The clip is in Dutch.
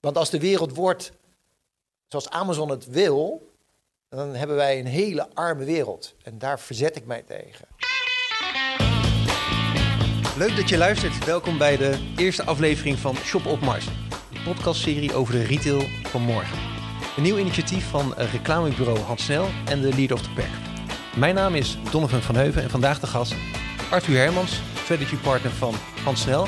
Want als de wereld wordt zoals Amazon het wil, dan hebben wij een hele arme wereld. En daar verzet ik mij tegen. Leuk dat je luistert. Welkom bij de eerste aflevering van Shop op Mars. de podcastserie over de retail van morgen. Een nieuw initiatief van reclamebureau Hans Snel en de lead of the Pack. Mijn naam is Donovan van Heuven en vandaag de gast Arthur Hermans, strategy partner van Hans Snel